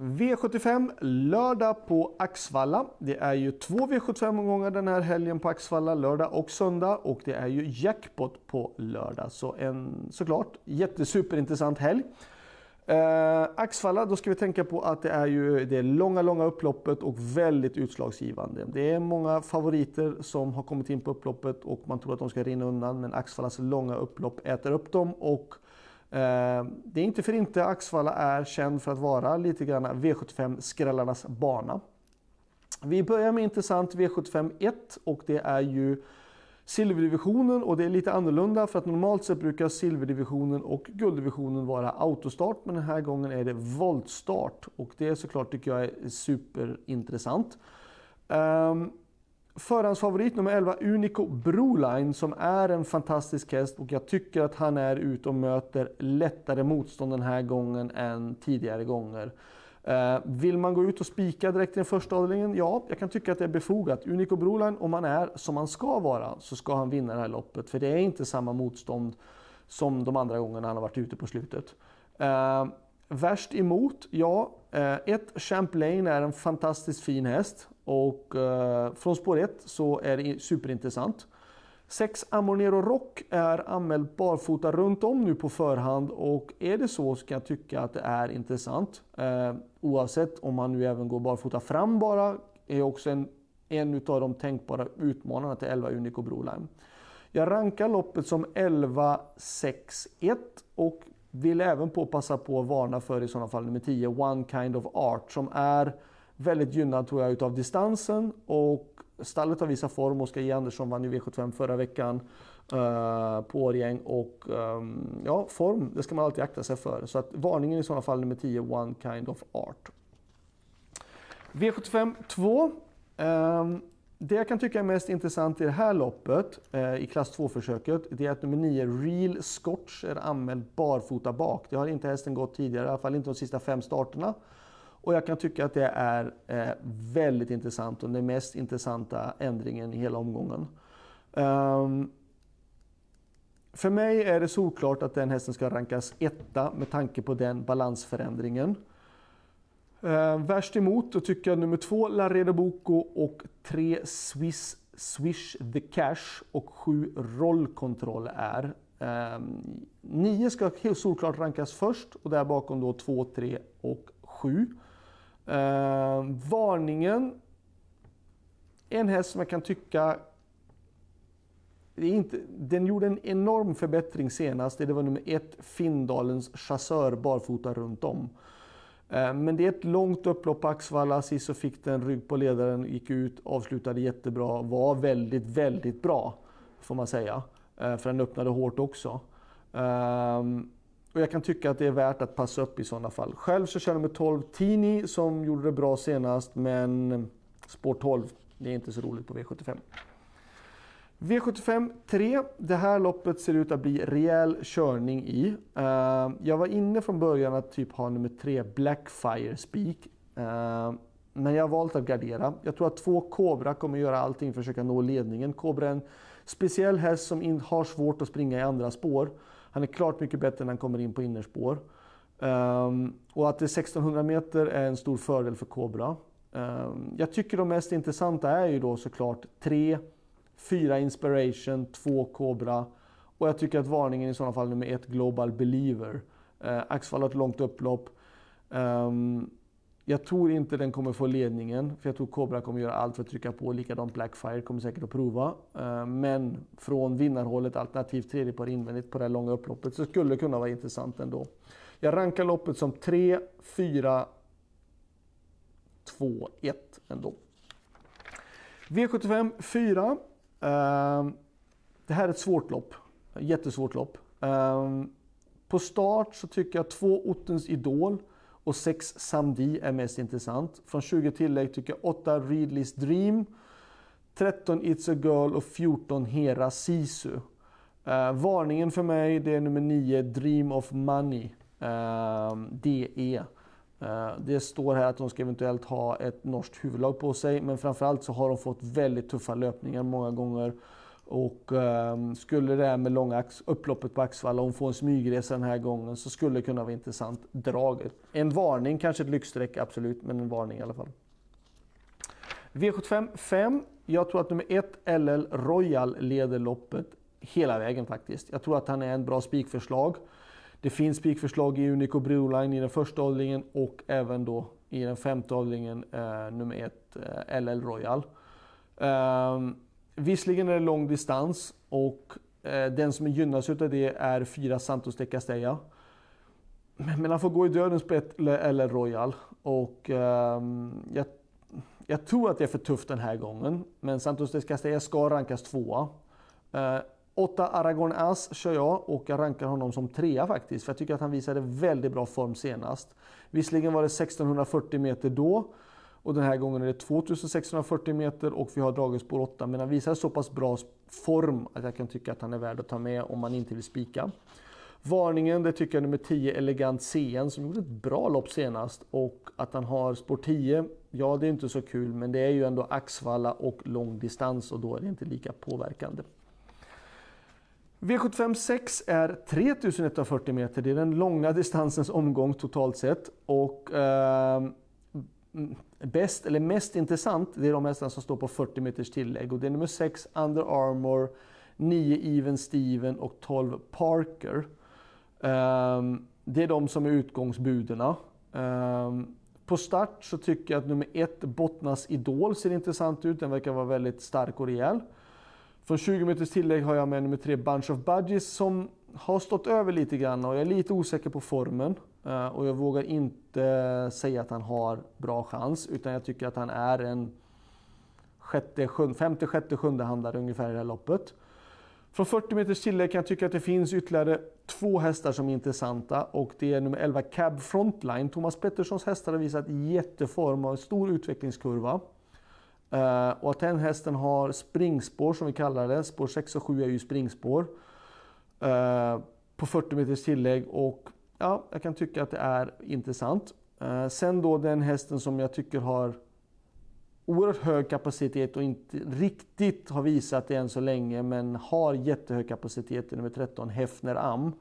V75 lördag på Axvalla. Det är ju två V75-omgångar den här helgen på Axvalla, lördag och söndag. Och det är ju jackpot på lördag. Så en såklart jättesuperintressant helg. Eh, Axvalla, då ska vi tänka på att det är ju det långa, långa upploppet och väldigt utslagsgivande. Det är många favoriter som har kommit in på upploppet och man tror att de ska rinna undan. Men Axvallas långa upplopp äter upp dem och Eh, det är inte för inte Axvalla är känd för att vara lite grann V75-skrällarnas bana. Vi börjar med intressant V75 1 och det är ju silverdivisionen och det är lite annorlunda för att normalt sett brukar silverdivisionen och gulddivisionen vara autostart men den här gången är det voltstart och det är såklart tycker jag är superintressant. Um, Förhandsfavorit nummer 11, Unico Broline, som är en fantastisk häst och jag tycker att han är ute och möter lättare motstånd den här gången än tidigare gånger. Eh, vill man gå ut och spika direkt i den första avdelningen? Ja, jag kan tycka att det är befogat. Unico Broline, om han är som han ska vara, så ska han vinna det här loppet. För det är inte samma motstånd som de andra gångerna han har varit ute på slutet. Eh, Värst emot? Ja, uh, ett Champlain är en fantastiskt fin häst. Och eh, från spår 1 så är det superintressant. 6 Amornero Rock är anmäld barfota runt om nu på förhand och är det så så kan jag tycka att det är intressant. Eh, oavsett om man nu även går barfota fram bara är också en, en av de tänkbara utmanarna till 11 Unico Broline. Jag rankar loppet som 11-6-1 och vill även på passa på att varna för i sådana fall nummer 10 One Kind of Art som är Väldigt gynnad tror jag utav distansen och stallet har visat form. Oskar J Andersson vann ju V75 förra veckan uh, på Årjäng. och um, ja, form, det ska man alltid akta sig för. Så att varningen i sådana fall nummer 10, One Kind of Art. V75 2. Um, det jag kan tycka är mest intressant i det här loppet, eh, i klass 2-försöket, det är att nummer 9, Real Scotch, är anmäld barfota bak. Det har inte hästen gått tidigare, i alla fall inte de sista fem starterna. Och jag kan tycka att det är eh, väldigt intressant och den mest intressanta ändringen i hela omgången. Um, för mig är det solklart att den hästen ska rankas etta med tanke på den balansförändringen. Eh, värst emot då tycker jag nummer två Laredo Boko och tre Swiss Swish the Cash och sju Rollkontroll är. Eh, nio ska solklart rankas först och där bakom då två, tre och sju. Eh, varningen. En häst som jag kan tycka det är inte, den gjorde en enorm förbättring senast. Det var nummer ett, Findalens chassör barfota runt om. Eh, men det är ett långt upplopp på Axvalla. Sist så fick den rygg på ledaren, gick ut, avslutade jättebra. Var väldigt, väldigt bra får man säga. Eh, för den öppnade hårt också. Ehm, och jag kan tycka att det är värt att passa upp i sådana fall. Själv så kör jag med 12 Tini som gjorde det bra senast men spår 12, det är inte så roligt på V75. V75 3. Det här loppet ser ut att bli rejäl körning i. Eh, jag var inne från början att typ ha nummer 3 Blackfire Speak. Eh, men jag har valt att gardera. Jag tror att två Cobra kommer göra allting för att försöka nå ledningen. Cobra är en speciell häst som har svårt att springa i andra spår. Han är klart mycket bättre när han kommer in på innerspår. Ehm, och att det är 1600 meter är en stor fördel för Cobra. Ehm, jag tycker de mest intressanta är ju då såklart 3, 4 Inspiration, 2 Cobra. Och jag tycker att varningen i sådana fall nummer 1 Global Believer. Eh, Axvall har ett långt upplopp. Um, jag tror inte den kommer få ledningen, för jag tror Cobra kommer göra allt för att trycka på. Likadant Blackfire kommer säkert att prova. Eh, men från vinnarhållet, alternativt tredje par invändigt på det här långa upploppet, så skulle det kunna vara intressant ändå. Jag rankar loppet som 3, 4, 2, 1 ändå. V75 4. Ehm, det här är ett svårt lopp. Jättesvårt lopp. Ehm, på start så tycker jag två Ottens Idol och 6 Samdi är mest intressant. Från 20 tillägg tycker jag 8 Readleys Dream, 13 It's a Girl och 14 Hera Sisu. Uh, varningen för mig det är nummer 9 Dream of Money, uh, DE. Eh, det står här att de ska eventuellt ha ett norskt huvudlag på sig men framförallt så har de fått väldigt tuffa löpningar många gånger Och eh, skulle det här med långa upploppet på Axvalla, hon får en smygresa den här gången, så skulle det kunna vara intressant drag. En varning, kanske ett lyxstreck, absolut, men en varning i alla fall. V75 5. Jag tror att nummer 1 LL Royal leder loppet hela vägen faktiskt. Jag tror att han är en bra spikförslag. Det finns spikförslag i Unico Broline i den första avdelningen och även då i den femte avdelningen eh, nummer ett, eh, LL Royal. Eh, visserligen är det lång distans och eh, den som gynnas av det är fyra Santos de Castella. Men han får gå i dödens på ett LL Royal och ehm, jag jag tror att det är för tufft den här gången, men Santos de Castella ska rankas tvåa. Eh, 8 Aragorn As kör jag och jag rankar honom som trea faktiskt, för jag tycker att han visade väldigt bra form senast. Visserligen var det 1640 meter då och den här gången är det 2640 meter och vi har dragit spår 8, men han visar så pass bra form att jag kan tycka att han är värd att ta med om man inte vill spika. Varningen, det tycker jag nummer 10 Elegant CN som gjorde ett bra lopp senast och att han har spår 10, ja det är inte så kul men det är ju ändå Axvalla och lång distans och då är det inte lika påverkande. V75 6 är 3140 meter, det är den långa distansens omgång totalt sett och eh, bäst eller mest intressant det är de hästarna som står på 40 meters tillägg och det är nummer 6 Under Armour, 9 Even Steven och 12 Parker. Eh, det är de som är utgångsbudena. Eh, på start så tycker jag att nummer 1 Bottnas Idol, ser intressant ut. Den verkar vara väldigt stark och rejäl. Från 20 meters tillägg har jag med nummer tre, Bunch of Budgies, som har stått över lite grann och jag är lite osäker på formen. Eh, och jag vågar inte säga att han har bra chans, utan jag tycker att han är en sjätte, sjunde, femte, sjätte, sjunde handlare ungefär i det här loppet. Från 40 meters tillägg kan jag tycka att det finns ytterligare två hästar som är intressanta och det är nummer 11 Cab Frontline. Thomas Petterssons hästar har visat jätteform och stor utvecklingskurva. Eh, och att den hästen har springspår som vi kallar det, spår 6 och 7 är ju springspår. Eh, på 40 meters tillägg och ja, jag kan tycka att det är intressant. Eh, sen då den hästen som jag tycker har oerhört hög kapacitet och inte riktigt har visat det än så länge men har jättehög kapacitet nummer 13 Hefner Am.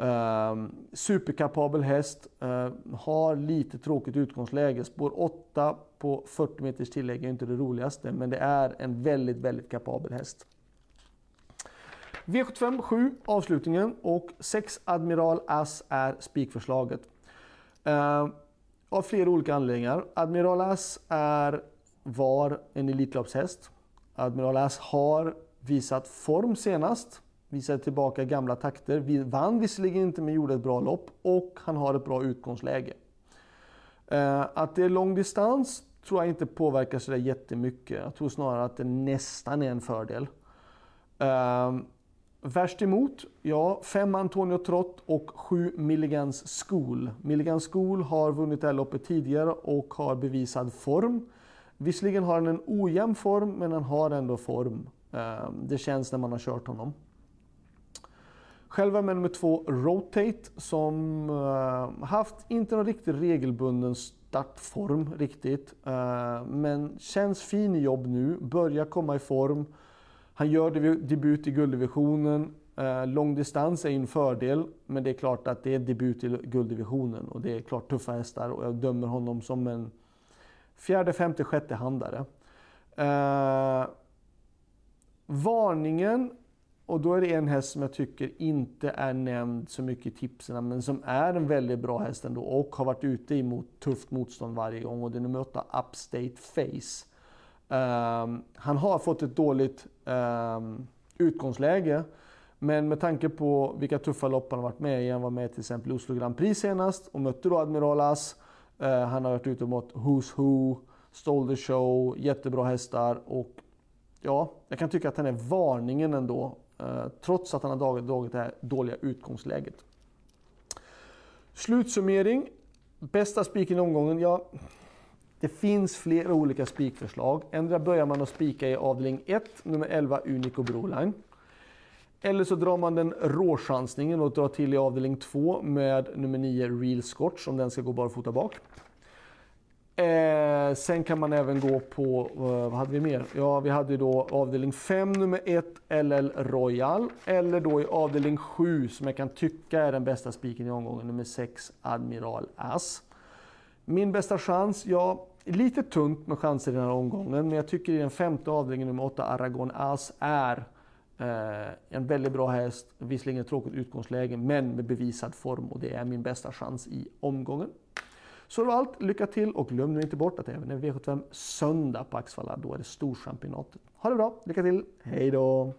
Uh, superkapabel häst, uh, har lite tråkigt utgångsläge. Spår 8 på 40 meters tillägg är inte det roligaste men det är en väldigt, väldigt kapabel häst. V75 7 avslutningen och 6 Admiral Ass är spikförslaget. Uh, av flera olika anledningar. Admiral Ass är var en Elitloppshäst. Admiral Ass har visat form senast, visade tillbaka gamla takter, Vi vann visserligen inte men gjorde ett bra lopp och han har ett bra utgångsläge. Eh, att det är lång distans tror jag inte påverkar sådär jättemycket. Jag tror snarare att det nästan är en fördel. Eh, värst emot? Ja, 5 Antonio Trott och 7 Milligans School. Milligans School har vunnit det här loppet tidigare och har bevisad form. Visserligen har han en ojämn form, men han har ändå form. Eh, det känns när man har kört honom. Själva med nummer två, Rotate, som uh, haft inte någon riktigt regelbunden startform riktigt. Uh, men känns fin i jobb nu, börjar komma i form. Han gör debut i gulddivisionen. Uh, Långdistans är en fördel, men det är klart att det är debut i gulddivisionen och det är klart tuffa hästar och jag dömer honom som en Fjärde, femte, sjätte handare. Varningen, och då är det en häst som jag tycker inte är nämnd så mycket i tipsen, men som är en väldigt bra häst ändå och har varit ute emot tufft motstånd varje gång och det är nummer 8 Upstate Face. Um, han har fått ett dåligt um, utgångsläge, men med tanke på vilka tuffa lopp han har varit med i, han var med till exempel i Oslo Grand Prix senast och mötte då Admiral As Uh, han har varit ute mot Who's Who, Stole the Show, jättebra hästar och ja, jag kan tycka att han är varningen ändå. Eh, trots att han har dragit, dragit det här dåliga utgångsläget. Slutsummering. Bästa spiken i omgången? Ja, det finns flera olika spikförslag. Ändra börjar man att spika i avdelning 1, nummer 11 Unico Broline. Eller så drar man den råchansningen och drar till i avdelning 2 med nummer 9 Real Scotch om den ska gå barfota bak. Eh, sen kan man även gå på, eh, vad hade vi mer? Ja, vi hade då avdelning 5 nummer 1 LL Royal. Eller då i avdelning 7 som jag kan tycka är den bästa spiken i omgången, nummer 6 Admiral As. Min bästa chans, ja, lite tunt med chanser i den här omgången, men jag tycker i den femte avdelningen nummer 8 Aragon As är eh, en väldigt bra häst. Visserligen ett tråkigt utgångsläge, men med bevisad form och det är min bästa chans i omgången. Så det var allt. Lycka till och glöm nu inte bort att även en V75 söndag på Axvalla. Då är det storchampionatet. Ha det bra, lycka till, hej då!